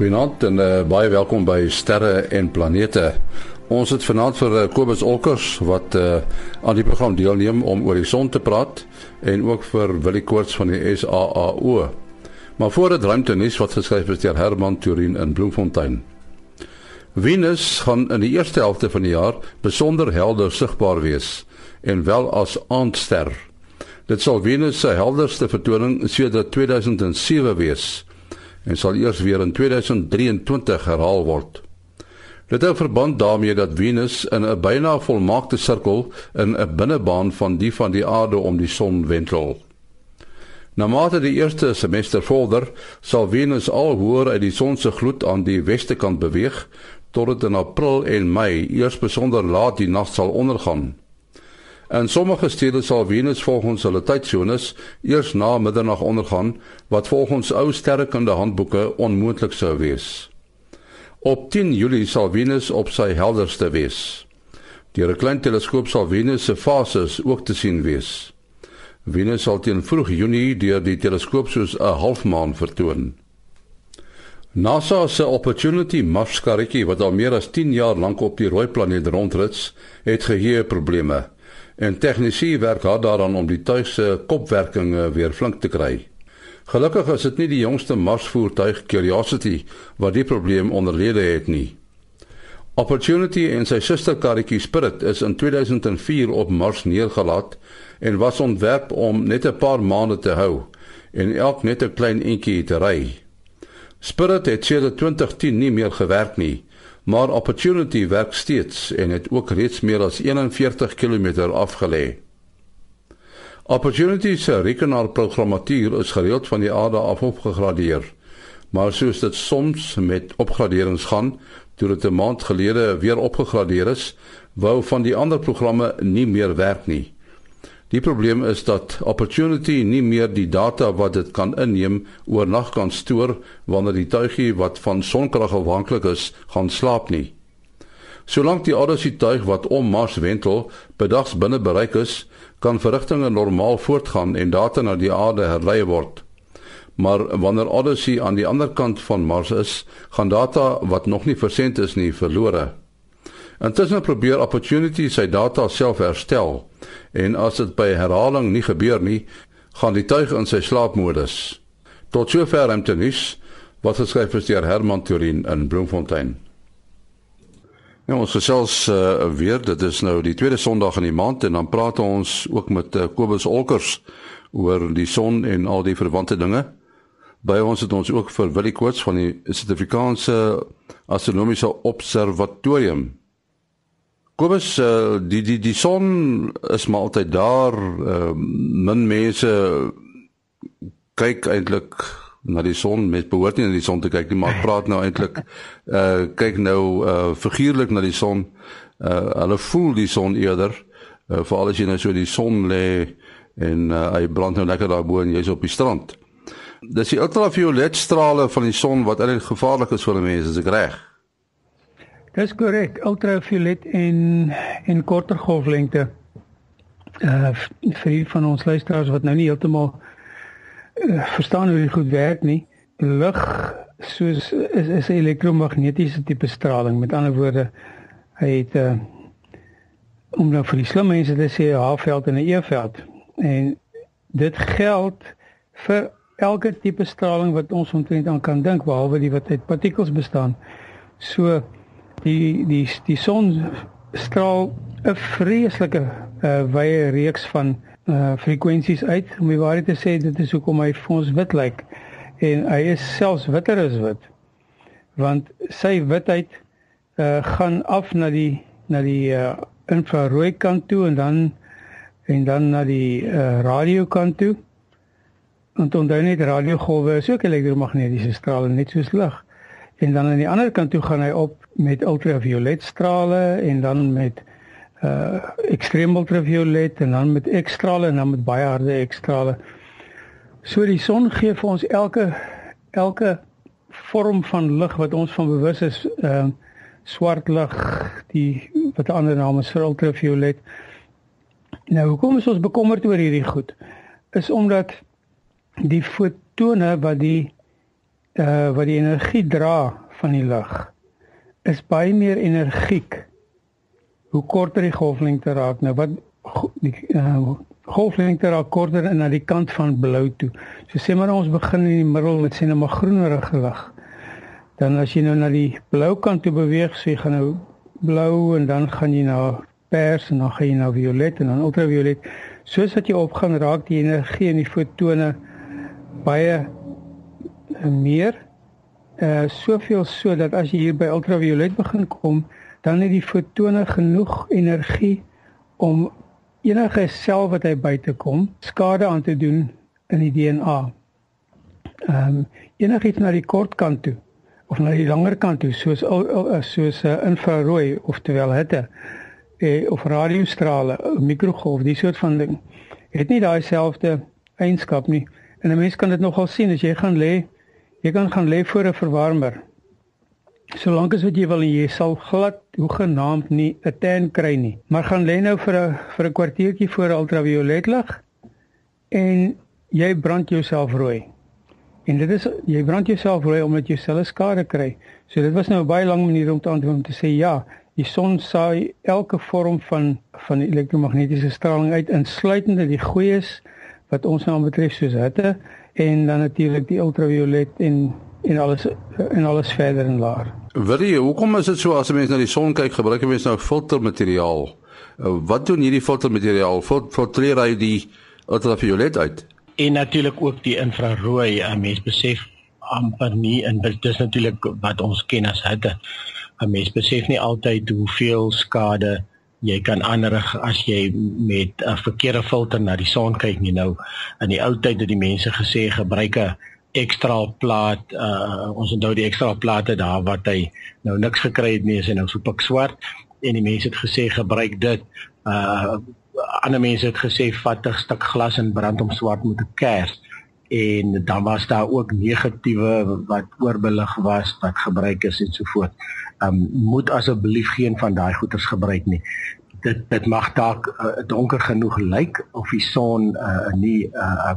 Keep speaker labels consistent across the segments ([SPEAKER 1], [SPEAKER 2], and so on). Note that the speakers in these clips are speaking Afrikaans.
[SPEAKER 1] Goeienaand en uh, baie welkom by Sterre en Planete. Ons het vanaand vir uh, Kobus Olkers wat uh, aan die program deelneem om oor die son te praat en ook vir Willie Koorts van die SAAO. Maar voor dit ruimte nuus wat geskryf is deur Herman Turin in Bloemfontein. Venus gaan in die eerste helfte van die jaar besonder helder sigbaar wees en wel as aandster. Dit sal Venus se helderste vertoning sedert 2007 wees en sal eers weer in 2023 herhaal word. Dit hou verband daarmee dat Venus in 'n byna volmaakte sirkel in 'n binnebaan van die van die aarde om die son wentel. Na mate die eerste semester vorder, sal Venus al hoër uit die son se gloed aan die weste kant beweeg tot dit in April en Mei eers besonder laat die nag sal ondergaan. In sommige stede sal Venus volgens hulle tydsones eers na middernag ondergaan, wat volgens ou sterrekunde handboeke onmoontlik sou wees. Op 10 Julie sal Venus op sy helderste wees. Deur 'n klein teleskoop sal Venus se fases ook te sien wees. Venus sal teen vroeg Junie deur die teleskoop soos 'n halfmaan vertoon. NASA se Opportunity Mars karretjie wat al meer as 10 jaar lank op die rooi planeet rondrit, het geheue-probleme en tegnisië werk hard daaraan om die tuig se kopwerking weer flink te kry. Gelukkig is dit nie die jongste Marsvoertuig Curiosity wat die probleem onderlede het nie. Opportunity en sy susterkarretjie Spirit is in 2004 op Mars neergelaat en was ontwerp om net 'n paar maande te hou en elk net 'n klein entjie te ry. Spirit het sedert 2010 nie meer gewerk nie maar Opportunity werk steeds en het ook reeds meer as 41 km afgelê. Opportunity se rekenaarprogrammatuur is gereeld van die aarde af opgegradeer. Maar soos dit soms met opgraderings gaan, toe dit 'n maand gelede weer opgegradeer is, wou van die ander programme nie meer werk nie. Die probleem is dat Opportunity nie meer die data wat dit kan inneem oornag kan stoor wanneer die tuigie wat van sonkrag afhanklik is, gaan slaap nie. Solank die Odyssey tuig wat om Mars wentel bedags binne bereik is, kan verrigtinge normaal voortgaan en data na die aarde herlei word. Maar wanneer Odyssey aan die ander kant van Mars is, gaan data wat nog nie versend is nie verlore. Intussen probeer Opportunity sy data self herstel en as dit by herhaling nie gebeur nie, gaan die tuig in sy slaapmodus. Tot sover om te nuus wat geskryf is deur Herman Turin in Bloemfontein. Ja, ons gesels uh, weer, dit is nou die tweede Sondag in die maand en dan praat ons ook met uh, Kobus Olkers oor die son en al die verwante dinge. By ons het ons ook vir Willie Koorts van die Suid-Afrikaanse Astronomiese Observatorium Kobus uh, die die die son is maar altyd daar. Uh, min mense kyk eintlik na die son met behoort nie na die son te kyk nie, maar praat nou eintlik uh kyk nou uh figuurlik na die son. Uh hulle voel die son eerder uh, veral as jy nou so die son lê en uh, hy brand nou lekker daar bo en jy's op die strand. Dis die ultraviolet strale van die son wat eintlik gevaarlik is vir mense, as ek reg.
[SPEAKER 2] Dis korrek, ultraviolet en en korter golflengte. Uh vir van ons luisteraars wat nou nie heeltemal uh, verstaan hoe dit goed werk nie. Lig soos is is 'n elektromagnetiese tipe straling. Met ander woorde, hy het uh om nou vir die slim mense te sê 'n H-veld en 'n E-veld. En dit geld vir elke tipe straling wat ons omtrent aan kan dink behalwe die wat uit partikels bestaan. So die die die son straal 'n vreeslike uh, wye reeks van uh, frekwensies uit. Om die waarheid te sê, dit is hoekom hy vir ons wit lyk en hy is selfs witter as wit. Want sy witheid uh, gaan af na die na die uh, infrarooi kant toe en dan en dan na die uh, radiokant toe. Want onthou net radiogolwe is ook elektromagnetiese strale net soos lig en dan aan die ander kant toe gaan hy op met ultraviolet strale en dan met uh ekstreem ultraviolet en dan met X-strale en dan met baie harde X-strale. So die son gee vir ons elke elke vorm van lig wat ons van bewus is, uh swart lig, die wat 'n ander naam is vir ultraviolet. Nou hoekom is ons bekommerd oor hierdie goed? Is omdat die fotone wat die uh wat die energie dra van die lig is baie meer energiek hoe korter die golflengte raak. Nou wat die uh, golflengte raak korter en na die kant van blou toe. So sê maar ons begin in die middel met sien 'n maar groenerige lig. Dan as jy nou na die blou kant toe beweeg, sê gaan nou blou en dan gaan jy na pers en dan gaan jy na violet en dan ultraviolet. Soos wat jy opgaan raak die energie in die fotone baie meer uh soveel so dat as jy hier by ultraviolet begin kom, dan het die fotone genoeg energie om enige sel wat hy buite kom skade aan te doen in die DNA. Ehm um, enigiets na die kort kant toe of na die langer kant toe soos soos 'n uh, infrarooi oftewel hitte eh, of radiostrale, mikrogolf, die soort van ding het nie daai selfde eienskap nie. En 'n mens kan dit nogal sien as jy gaan lê Jy kan gaan lê voor 'n verwarmer. Solank as wat jy wil en jy sal glad hoe genaamd nie 'n tan kry nie. Maar gaan lê nou vir 'n vir 'n kwartiertjie voor ultraviolet lig en jy brand jouself rooi. En dit is jy brand jouself rooi omdat jy selle skade kry. So dit was nou 'n baie lang manier om te antwoord om te sê ja, die son saai elke vorm van van elektromagnetiese straling uit insluitende die goeies wat ons nou betref soos hitte en dan natuurlik die ultraviolet en en alles en alles verder en laer.
[SPEAKER 1] Wil jy hoekom is dit so as 'n mens na die son kyk gebruik 'n mens nou filtermateriaal? Uh, wat doen hierdie filtermateriaal? Filtreer hy die ultraviolet uit?
[SPEAKER 3] En natuurlik ook die infrarooi. 'n Mens besef amper nie en dit is natuurlik wat ons ken as hitte. 'n Mens besef nie altyd hoeveel skade jy kan aanrig as jy met 'n verkeerde filter na die son kyk nie. Nou in die ou tyd het die mense gesê gebruik 'n ekstra plaat uh, ons onthou die ekstra plate daar wat hy nou niks gekry het nie is hy nou so pik swart. En die mense het gesê gebruik dit. Uh ander mense het gesê vat 'n stuk glas en brand hom swart met 'n kers. En dan was daar ook negatiewe wat oorbelig was wat gebruik is en so voort um, moet asseblief geen van daai goeders gebruik nie. Dit dit mag dalk uh, donker genoeg lyk of die son uh, nie uh,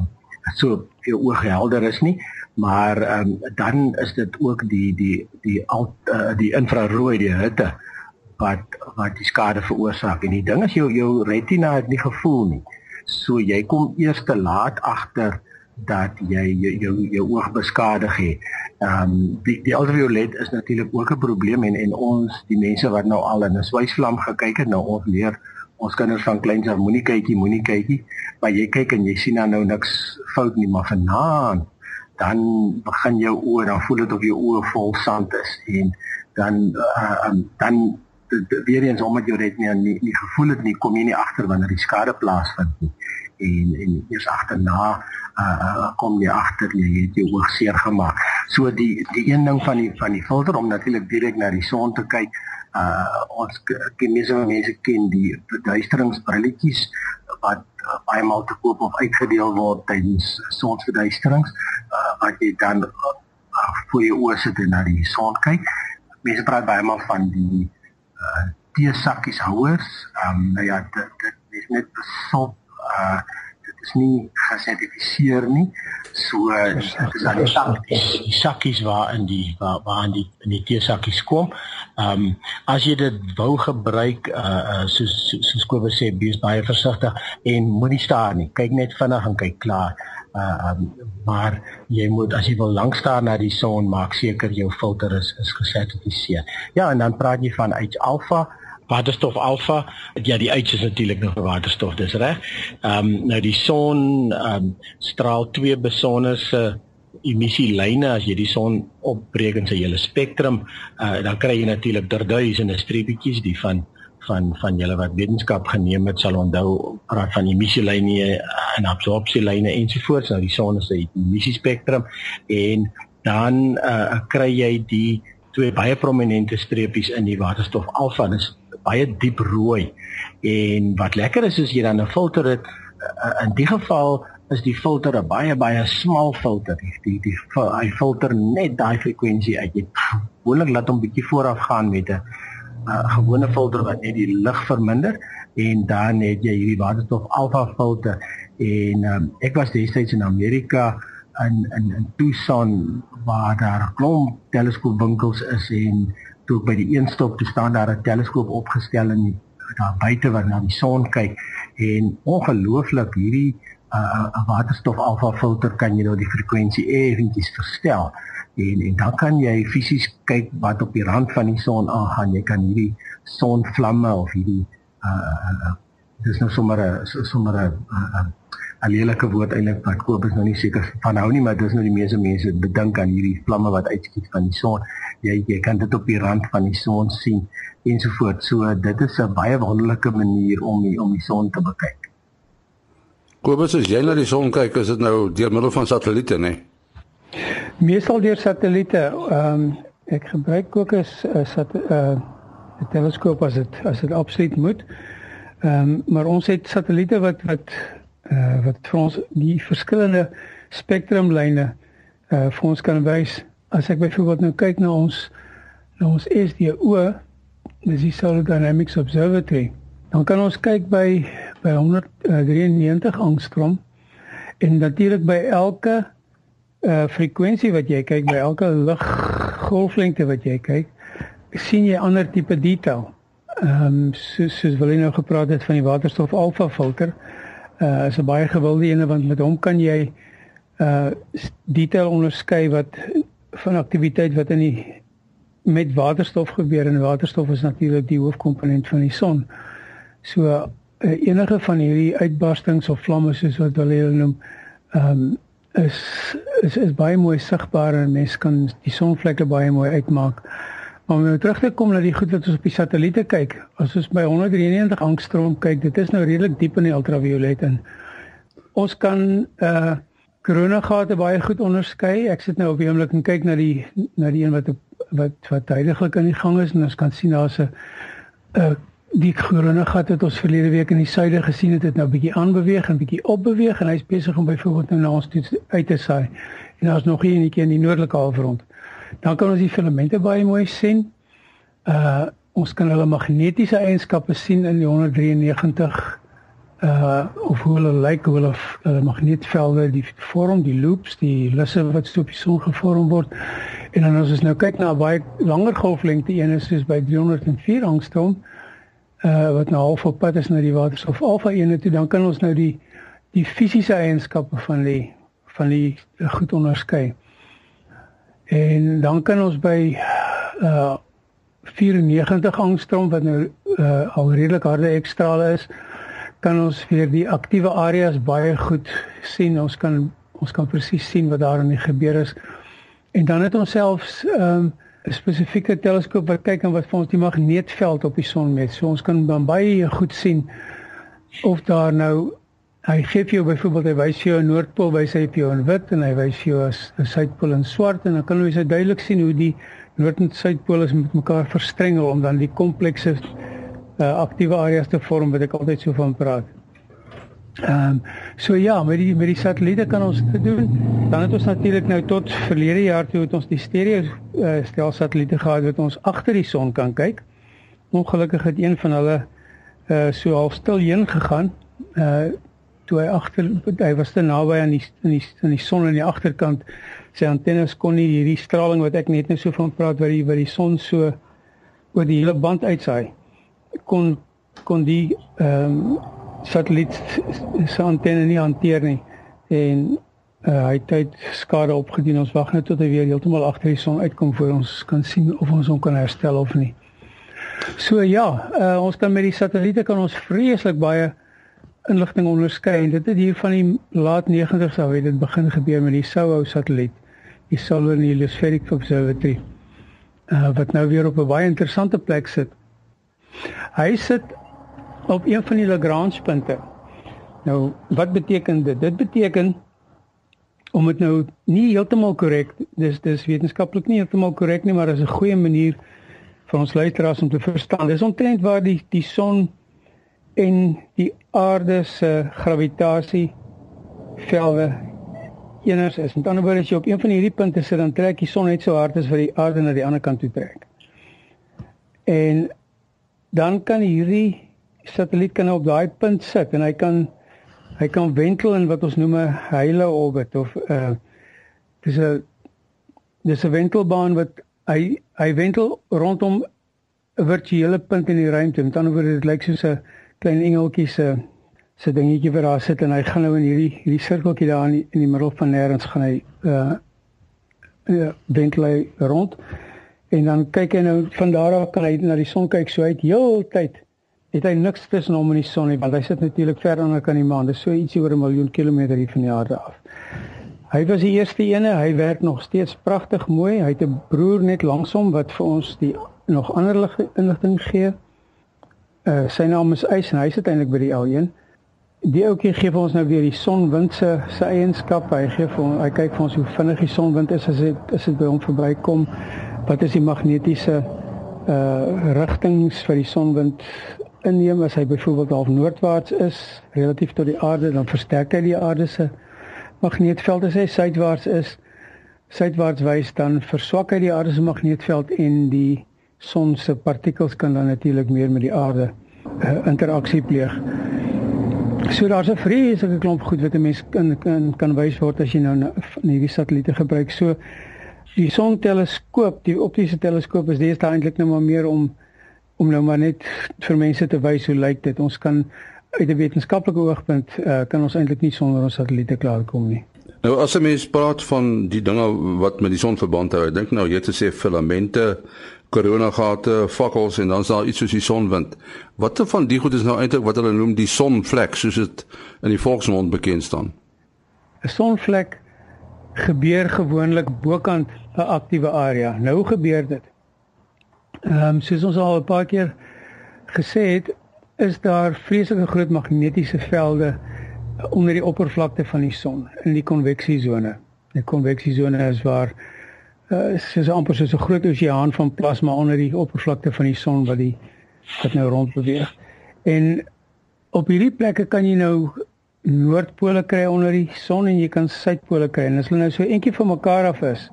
[SPEAKER 3] so veel oog helder is nie, maar um, dan is dit ook die die die al uh, die infrarooi die hitte wat wat die skade veroorsaak en die ding is jou jou retina het nie gevoel nie. So jy kom eers te laat agter dat jy jou jou, jou oog beskadig het. Ehm um, die die ultraviolet is natuurlik ook 'n probleem en en ons die mense wat nou al in 'n swysvlam gekyk het, nou ons leer ons kinders van kleins af moenie kykie, moenie kykie, maar jy kyk en jy sien dan nou niks fout nie, maar vanaand dan begin jou oë dan voel dit of jou oë vol sand is en dan uh, um, dan weer eens omdat jy dit nie, nie gevoel het nie, kom jy nie agter wanneer die skade plaasvind nie en en eers agterna uh kom jy agter jy het jou oog seer gemaak. So die die een ding van die van die filter om natuurlik direk na die son te kyk. Uh ons ken wat mense ken die verduisteringsbrilletjies wat uh, baie maal te koop of uitgedeel word tydens sonsverduisterings uh wat jy dan uh, voor jou oë sit en na die son kyk. Mense praat baie maal van die uh teesakkies houers. Um nou ja, dit dit is net besop uh is nie gesertifiseer nie. So dis aan die sakkies, die sakkies waar in die waar waar in die in die teesakkies kom. Ehm um, as jy dit wou gebruik uh, uh soos soos Kobus sê, wees baie versigtig en moenie staar nie. Kyk net vinnig en kyk klaar. Uh um, maar jy moet as jy wil lank staan na die son maak seker jou filter is is gesertifiseer. Ja, en dan praat jy van H alpha waterstof alfa ja die uitjies natuurlik nog waterstof dis reg. Ehm um, nou die son ehm um, straal twee besonderse emissielyne as jy die son opbreek in sy hele spektrum uh, dan kry jy natuurlik duisende streepietjies die van van van julle wat wetenskap geneem het sal onthou praat van emissielyne en absorpsielyne ensovoorts nou die son is 'n emissiespektrum. En dan uh, kry jy die twee baie prominente streepies in die waterstof alfa dis baie diep rooi. En wat lekker is as jy dan 'n filter het, eh, in die geval is die filter 'n baie baie smal filter. Die, die hy filter net daai frekwensie uit. Jy gewoonlik laat hom bietjie vooraf gaan met 'n uh, gewone filter wat net die lig verminder en dan het jy hierdie waterstof alfa filter en um, ek was destyds in Amerika in in in Tucson waar daar 'n klomp teleskoopwinkels is en toe by die een stop te staan daar 'n teleskoop opgestel in daar buite wat na die son kyk en ongelooflik hierdie 'n uh, uh, waterstof alfa filter kan jy nou die frekwensie effentjies verstel en en dan kan jy fisies kyk wat op die rand van die son aangaan jy kan hierdie sonvlamme of hierdie uh, uh, uh dis nou sommer 'n sommer 'n 'n lelike woord eintlik wat Kobus nou nie seker van hou nie, maar dis nou die meeste mense bedink aan hierdie vlamme wat uitskiet van die son. Jy jy kan dit op die rand van die son sien ensovoorts. So dit is 'n baie wonderlike manier om die, om die son te bekyk.
[SPEAKER 1] Kobus, as jy na die son kyk, is dit nou deur middel van satelliete, né?
[SPEAKER 2] Meestal deur satelliete. Ehm um, ek gebruik ook 'n uh, 'n teleskoop as dit as dit absoluut moet. Ehm um, maar ons het satelliete wat wat eh uh, wat vir ons die verskillende spektrumlyne eh uh, vir ons kan wys. As ek byvoorbeeld nou kyk na ons na ons SDO, dis die Solar Dynamics Observatory, dan kan ons kyk by by 193 angstrom en natuurlik by elke eh uh, frekwensie wat jy kyk, by elke liggolflengte wat jy kyk, sien jy ander tipe detail ehm um, soos soos wil jy nou gepraat het van die waterstof alfa filter. Uh is 'n baie gewilde ene want met hom kan jy uh detail onderskei wat van aktiwiteit wat in die met waterstof gebeur en waterstof is natuurlik die hoofkomponent van die son. So uh, enige van hierdie uitbarstings of vlamme soos wat hulle hulle noem, ehm um, is is is baie mooi sigbaar en mens kan die sonvlekke baie mooi uitmaak. Maar om nou terug te kom na die goed wat ons op die satelliete kyk, as ons by 193 angstrom kyk, dit is nou redelik diep in die ultraviolet en ons kan uh koronagate baie goed onderskei. Ek sit nou op die oomblik en kyk na die na die een wat wat wat tydelik aan die gang is en ons kan sien daar's 'n uh die koronagat het ons verlede week in die suide gesien het dit nou bietjie aanbeweeg en bietjie opbeweeg en hy's besig om byvoorbeeld nou na ons toe uit te saai. En daar's nog een netjie in die noordelike halfrond. Dan kan ons die filamente baie mooi sien. Uh ons kan hulle magnetiese eienskappe sien in die 193 uh of hoe hulle lyk, hoe hulle uh, magneetvelde die vorm, die loops, die lisse wat so op die son gevorm word. En dan as ons nou kyk na baie langer golflengte, een is soos by 304 angstrom uh wat nou half op pad is na die waterstof alfa ene toe, dan kan ons nou die die fisiese eienskappe van die van die goed onderskei. En dan kan ons by uh 94 angstrom wat nou uh al redelik harde ekstrale is, kan ons weer die aktiewe areas baie goed sien. Ons kan ons kan presies sien wat daar in die gebeur is. En dan het ons selfs um 'n spesifieke teleskoop wat kyk en wat vir ons die magneetveld op die son meet. So ons kan dan baie goed sien of daar nou Hy gee vir jou byvoorbeeld hy wys jou 'n noordpool wys hy vir jou in wit en hy wys jou 'n suidpool in swart en dan kan jy so duidelik sien hoe die noord en suidpool is met mekaar verstrengel om dan die komplekse uh, aktiewe areas te vorm wat ek altyd so van praat. Ehm um, so ja, met die met die satelliete kan ons dit doen. Dan het ons natuurlik nou tot verlede jaar toe het ons die stereo uh, stel satelliete gehad wat ons agter die son kan kyk. Ongelukkig het een van hulle uh, so half stil heen gegaan. Uh toe hy agter hy was te naby aan die in die in die son aan die agterkant sy antennes kon nie hierdie straling wat ek net nou so van praat wat die wat die son so oor die hele band uitsaai kon kon die ehm um, satelliet se antenne nie hanteer nie. En uh, hy het tyd skade opgedoen ons wag net tot hy weer heeltemal agter die son uitkom voor ons kan sien of ons hom kan herstel of nie. So ja uh, ons kan met die satelliete kan ons vreeslik baie inligting onderskei en dit het hier van die laat 90's af het dit begin gebeur met die SOHO satelliet die Solar Heliospheric Observatory uh, wat nou weer op 'n baie interessante plek sit hy sit op een van die Lagrange punte nou wat beteken dit dit beteken om dit nou nie heeltemal korrek dis dis wetenskaplik nie heeltemal korrek nie maar is 'n goeie manier vir ons luisteraars om te verstaan dis omtrent waar die die son en die aarde se gravitasie velde eners is. Met ander woorde as jy op een van hierdie punte sit dan trek die son net so hard as wat die aarde na die ander kant toe trek. En dan kan hierdie satelliet kan op daai punt sit en hy kan hy kan wentel in wat ons noem 'n hele orbit of 'n uh, dis 'n dis 'n wentelbaan wat hy hy wentel rondom 'n virtuele punt in die ruimte. Met ander woorde, dit lyk soos 'n klein engeltjie se se dingetjie wat daar sit en hy gaan nou in hierdie hierdie sirkeltjie daar in die, in die middel van nêrens gaan hy uh uh wentel hy rond. En dan kyk hy nou van daar af kan hy na die son kyk so uit heeltyd. Het hy niks tussen hom en die son nie, want hy sit natuurlik ver onder kan die maan. Dis so ietsie oor 'n miljoen kilometer hier van die aarde af. Hy was die eerste ene, hy werk nog steeds pragtig mooi. Hy het 'n broer net langsom wat vir ons die nog ander inligting gee. Uh sy naam is Eis en hy sit eintlik by die L1. Die ouetjie gee vir ons nou weer die sonwind se se eienskappe. Hy gee vir ons, hy kyk vir ons hoe vinnig die sonwind is as dit as dit by hom verbykom. Wat is die magnetiese uh rigtings vir die sonwind inneem as hy byvoorbeeld half noordwaarts is relatief tot die aarde dan versterk hy die aarde se magneetveld as hy suidwaarts is suidwaarts wys dan verswak hy die aarde se magneetveld en die son se partikels kan dan natuurlik meer met die aarde uh, interaksie pleeg. So daar's 'n vreeslike klomp goed wat 'n mens kan kan kan wys word as jy nou hierdie satelliete gebruik. So die sonteleskoop, die optiese teleskoop is deesdae eintlik nou maar meer om om nou maar net vir mense te wys hoe lyk dit. Ons kan uit 'n wetenskaplike oogpunt uh, kan ons eintlik nie sonder ons satelliete klaarkom nie.
[SPEAKER 1] Nou as 'n mens praat van die dinge wat met die son verband hou, dink nou jy het gesê filamente, koronagate, fakkels en dan's daar iets soos die sonwind. Watter van die goed is nou eintlik wat hulle noem die sonvlek soos dit in die volksmond bekend staan?
[SPEAKER 2] 'n Sonvlek gebeur gewoonlik bokant 'n aktiewe area. Nou gebeur dit. Ehm um, soos ons al 'n paar keer gesê het, is daar vreeslike groot magnetiese velde onder die oppervlakte van die son in die konveksiesone. Die konveksiesone is waar uh, is amper soos 'n groot oseaan van plasma onder die oppervlakte van die son wat die wat nou rond beweeg. En op hierdie plekke kan jy nou noordpole kry onder die son en jy kan suidpole kry. En as hulle nou so eentjie van mekaar af is,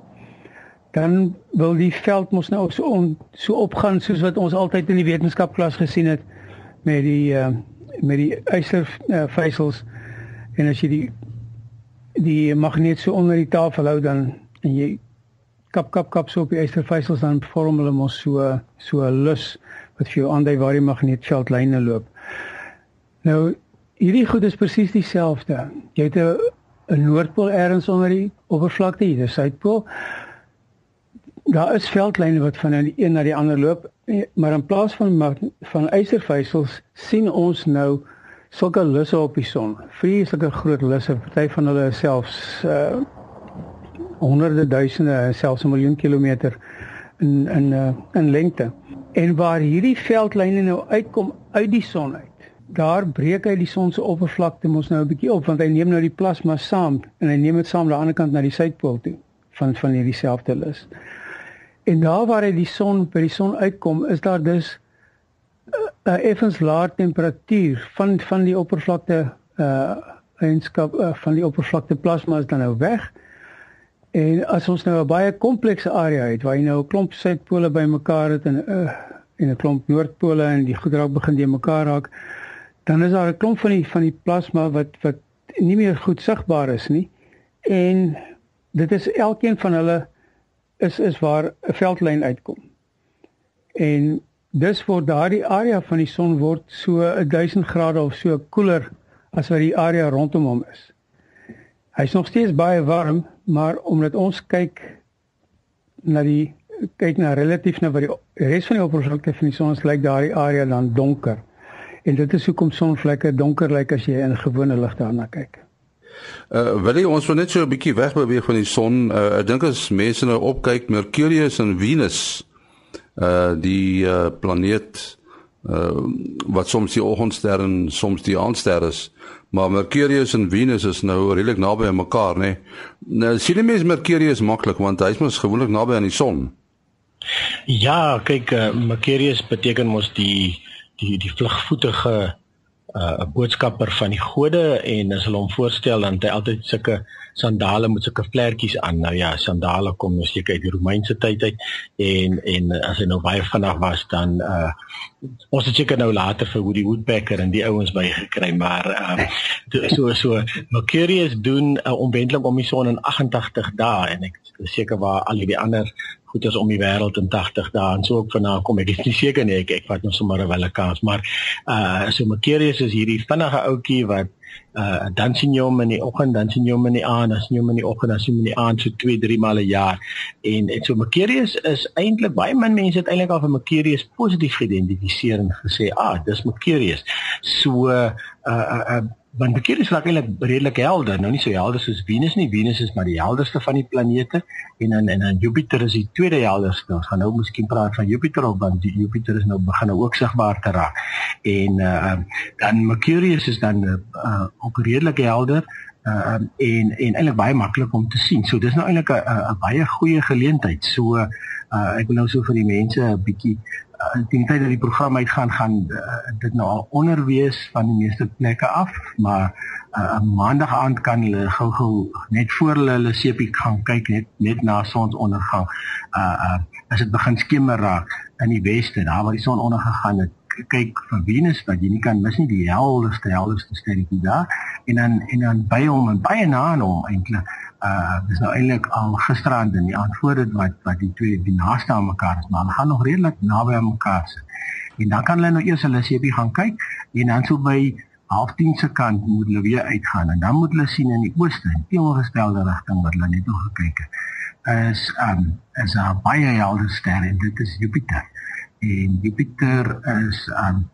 [SPEAKER 2] dan wil die veld mos nou so on, so opgaan soos wat ons altyd in die wetenskapklas gesien het met die uh, met die ystervysels uh, en as jy die die magneet so onder die tafel hou dan en jy kap kap kap so op die ystervysels dan vorm hulle mos so so 'n lus wat vir jou aandui waar die magneetveldlyne loop. Nou hierdie goed is presies dieselfde. Jy het 'n noordpool ergens onder die oppervlakte, hier is suidpool. Daar is veldlyne wat van die een na die ander loop, maar in plaas van van ystervysels sien ons nou sulke lusse op die son. Vreeslike groot lusse, party van hulle selfs uh honderde duisende, selfs 'n miljoen kilometer in in uh, in lengte. En waar hierdie veldlyne nou uitkom uit die son uit. Daar breek hy die son se oppervlakte mos nou 'n bietjie op want hy neem nou die plasma saam en hy neem dit saam aan die ander kant na die suidpool toe van van hierdie selfde lus. En daar waar hy die son by die son uitkom, is daar dus 'n uh, effens lae temperatuur van van die oppervlakte uh eienskap uh, van die oppervlakte plasma is dan nou weg. En as ons nou 'n baie komplekse area het waar jy nou 'n klomp suidpole bymekaar het en 'n uh, en 'n klomp noordpole en die goed raak begin die mekaar raak, dan is daar 'n klomp van die van die plasma wat wat nie meer goed sigbaar is nie. En dit is elkeen van hulle is is waar 'n veldlyn uitkom. En dis word daardie area van die son word so 1000 grade of so koeler as wat die area rondom hom is. Hy's nog steeds baie warm, maar omdat ons kyk na die kyk na relatief na wat die res van die oppervlakte van die son is, lyk daardie area dan donker. En dit is hoekom sonvlekke donker lyk as jy in gewone lig daarna kyk.
[SPEAKER 1] Uh wil jy ons net so 'n bietjie wegbeweeg van die son? Uh ek dink as mense nou opkyk Mercurius en Venus, uh die uh planeet uh wat soms die oggendster en soms die aandster is, maar Mercurius en Venus is nou redelik naby aan mekaar, né? Nee? Nou sien die mense Mercurius maklik want hy's mos gewoonlik naby aan die son.
[SPEAKER 3] Ja, kyk, uh, Mercurius beteken mos die die die vlugvoetige uh, 'n boodskapper van die gode en as hulle hom voorstel dan het hy altyd sulke sandale met sulke vlekkies aan. Nou ja, sandale kom nou seker uit die Romeinse tyd uit en en as hy nou baie vinnig was dan uh ons het seker nou later vir Woody Woodpecker en die ouens bygekry, maar uh so so Mercurius doen 'n uh, omwenteling om die son in 88 dae en ek seker waar al die ander goed is om die wêreld in 80 dae en so ook vanaand kom ek is nie seker nie ek ek vat nog sommer 'n welle kans maar uh so Mercurius is hierdie vinnige ouetjie wat uh dan sien jy hom in die oggend, dan sien jy hom in die aand, dan sien jy hom in die oggend, dan sien jy hom in die aand so 2, 3 maal 'n jaar. En en so Mercurius is eintlik baie min mense het eintlik al vir Mercurius positief geïdentifiseer en gesê, "Ah, dis Mercurius." So uh uh, uh want Mercurius is eintlik redelik helder, nou nie so helder soos Venus nie. Venus is maar die helderste van die planete en dan en dan Jupiter is die tweede helderste. Ons gaan nou miskien praat van Jupiter op want die Jupiter is nou begin nou ook sigbaar te raak. En uh dan Mercurius is dan uh ook redelik helder uh en en eintlik baie maklik om te sien. So dis nou eintlik 'n baie goeie geleentheid. So uh ek wil nou so vir die mense 'n bietjie in die tyd dat die program uitgaan gaan uh, dit nou al onderwees van die meeste plekke af maar uh, maandag aand kan hulle gou-gou net voor hulle hulle sepie gaan kyk net net na sonsondergang uh uh as dit begin skemer raak in die weste daar waar die son ondergegaan het kyk vir Venus wat jy nie kan mis nie die helderste helderste sterretjie daar en dan en dan by hom en baie na hom eintlik uh dis nou eintlik al gisterand in die antwoorde wat wat die twee die naaste aan mekaar is maar hulle gaan nog redelik naby aan mekaar sit. En dan kan hulle nou eers hulle sepie gaan kyk en dan sou by half 10 se kant moet hulle weer uitgaan en dan moet hulle sien in die ooste in teenoorgestelde rigting wat hulle net nog gekyk het. Is um is 'n baie helder ster en dit is Jupiter. En Jupiter is um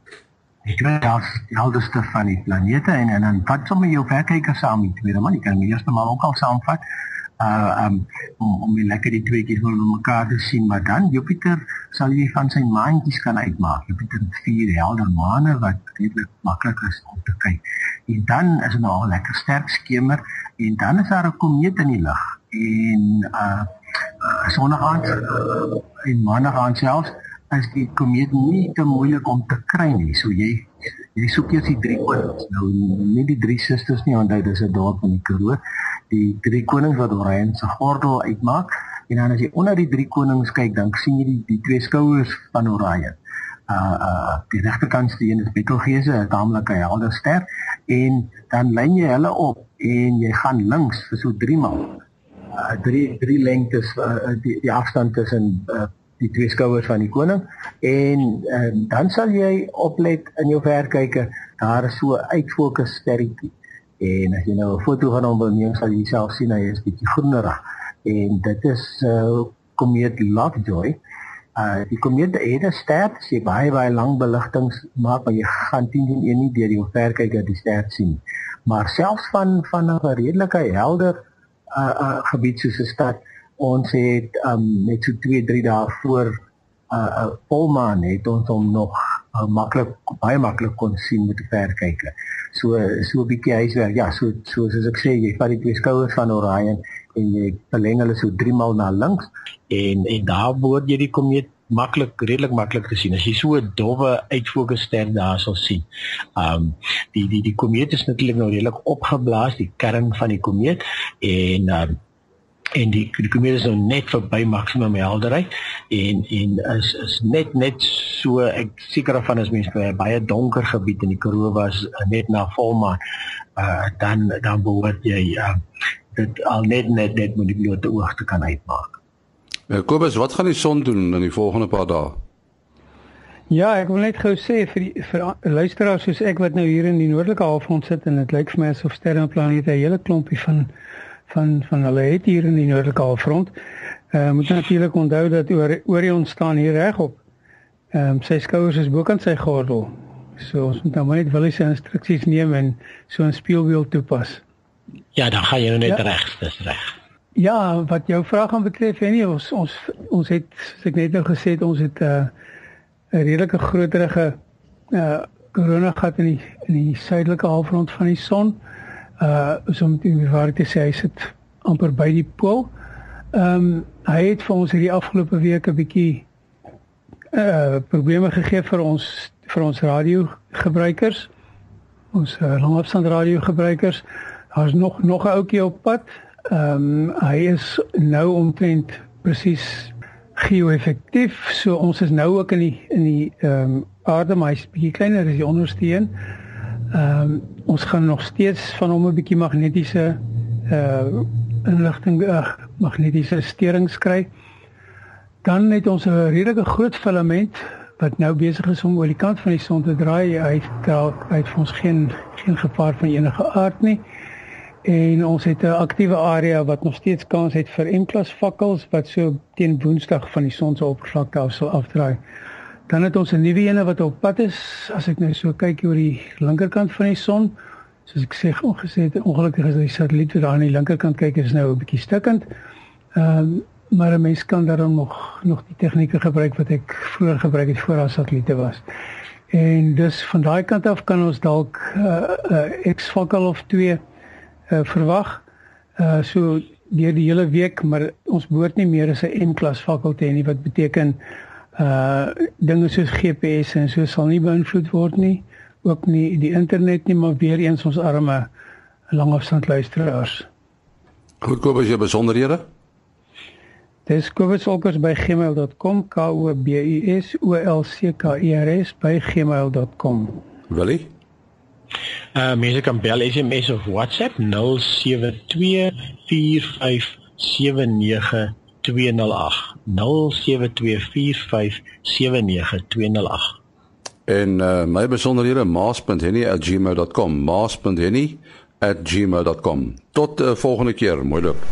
[SPEAKER 3] die grootste helderste van die planete en en dan vat sommer jou verkyker saam met twee man, jy kan die eerste maal ook al saamvat. Uh um om om die lekker die tweeetjies wil mekaar te sien, maar dan Jupiter sal jy van sy maantjies kan uitmaak. Jupiter het vier helder maane wat redelik maklik is om te kyk. En dan is dit nou al lekker sterk skemer en dan is daar 'n komeet in die lug en uh, uh sonnaand uh, en maandag selfs is die komeet nie te moeilik om te kry nie. So jy jy soek eers die drie konings. Nou nie die drie susters nie, onthou dis 'n dorp in die Karoo. Die drie konings wat Orion se gordel uitmaak en dan as jy onder die drie konings kyk, dan sien jy die die twee skouers van Orion. Uh uh die regterkant se een is Betelgeuse, 'n taamlike helder ster en dan lyn jy hulle op en jy gaan links vir so 3 maal. Uh drie drie lengtes uh, die die afstand tussen uh, die twee skouers van die koning. En uh, dan sal jy oplet in jou verkyker. Daar is so uitfokus sterretjie. En as jy nou 'n foto van hom wil neem sal jy self sien hy is bietjie groenerig. En dit is uh, komeet Lovejoy. Uh, die komeet het 'n ster sy baie baie lang beligtings maak maar jy gaan teen teen een nie deur die verkyker die ster sien maar selfs van van 'n redelike helder uh, uh, gebied soos 'n stad ons het um net so 2 3 dae voor 'n uh, uh, volmaan het ons hom nog uh, maklik baie maklik kon sien met die verkyker. So so 'n bietjie huiswerk. Ja, so so soos ek sê, jy vat die twee skouers van Orion en jy verleng hulle so 3 maal na links en en daar word jy die komeet maklik redelik maklik te sien. As jy so 'n dowwe uitfokus ster daar sal sien. Um die die die komeet is natuurlik nou redelik opgeblaas, die kern van die komeet en um en die die komeet is nou net verby maksimum helderheid en en is is net net so ek seker van as mense by baie donker gebied in die Karoo was net na volmaan uh, dan dan behoort jy uh, dit al net net net moet die blote oog te kan uitmaak.
[SPEAKER 1] Ja, Kobus, wat gaan die son doen in die volgende paar dae?
[SPEAKER 2] Ja, ek wil net gou sê vir die vir luisteraars soos ek wat nou hier in die noordelike halfrond sit en dit lyk vir my asof sterre en planete 'n hele klompie van van van hulle het hier in die noordelike halfrond. Uh moet natuurlik onthou dat oor Orion staan hier regop. Ehm um, sy skouers is bokant sy gordel. So ons moet nou net wel sy instruksies neem en so 'n spieelwiel toepas.
[SPEAKER 3] Ja, dan gaan jy nou net ja. reg, dis reg.
[SPEAKER 2] Ja, wat jou vraag aan betref, nee, ons ons ons het soos ek net nou gesê het, ons het 'n uh, 'n redelike groterige uh korona gat in die in die suidelike halfrond van die son uh so met die waar te sê hy sit amper by die pool. Ehm um, hy het vir ons hierdie afgelope week 'n bietjie uh probleme gegee vir ons vir ons radio gebruikers. ons uh, langafstand radio gebruikers. Daar's nog nog 'n ouetjie op pad. Ehm um, hy is nou omtrent presies geo-effektief. So ons is nou ook in die in die ehm um, aarde, maar hy's bietjie kleiner as die ondersteun. Ehm um, ons gaan nog steeds van hom 'n bietjie magnetiese uh inligting uh, magnetiese sterings kry. Dan het ons 'n redelike groot filament wat nou besig is om oor die kant van die son te draai. Hy het uit vir ons geen geen gevaar van enige aard nie. En ons het 'n aktiewe area wat nog steeds kans het vir M-klas fakkels wat so teen Woensdag van die son se oppervlakte af sal afdraai. Dan het ons 'n nuwe ene wat op pad is. As ek nou so kyk oor die linkerkant van die son, soos ek sê ongesê ongelukkig is die satelliet wat daar aan die linkerkant kyk is nou 'n bietjie stikkend. Ehm um, maar 'n mens kan daarom nog nog die tegnieke gebruik wat ek vroeër gebruik het voor daar satelliete was. En dus van daai kant af kan ons dalk 'n uh, uh, X-fakkel of 2 uh, verwag. Uh so deur die hele week, maar ons behoort nie meer as 'n M-klas fakkel te hê nie wat beteken uh dinge soos GPS en so sal nie beïnvloed word nie ook nie die internet nie maar weer eens ons arme langafstand luisteraars.
[SPEAKER 1] Goed koop as jy besonderhede.
[SPEAKER 2] Dis koopsolkers by gmail.com k o b u s o l c k e r s by gmail.com.
[SPEAKER 1] Willie?
[SPEAKER 3] Uh mense kan bel SMS of WhatsApp 0724579208. 0724579208.
[SPEAKER 1] En uh, my besonderhede maas.henny@gmail.com maas.henny@gmail.com. Tot 'n uh, volgende keer, mooi loop.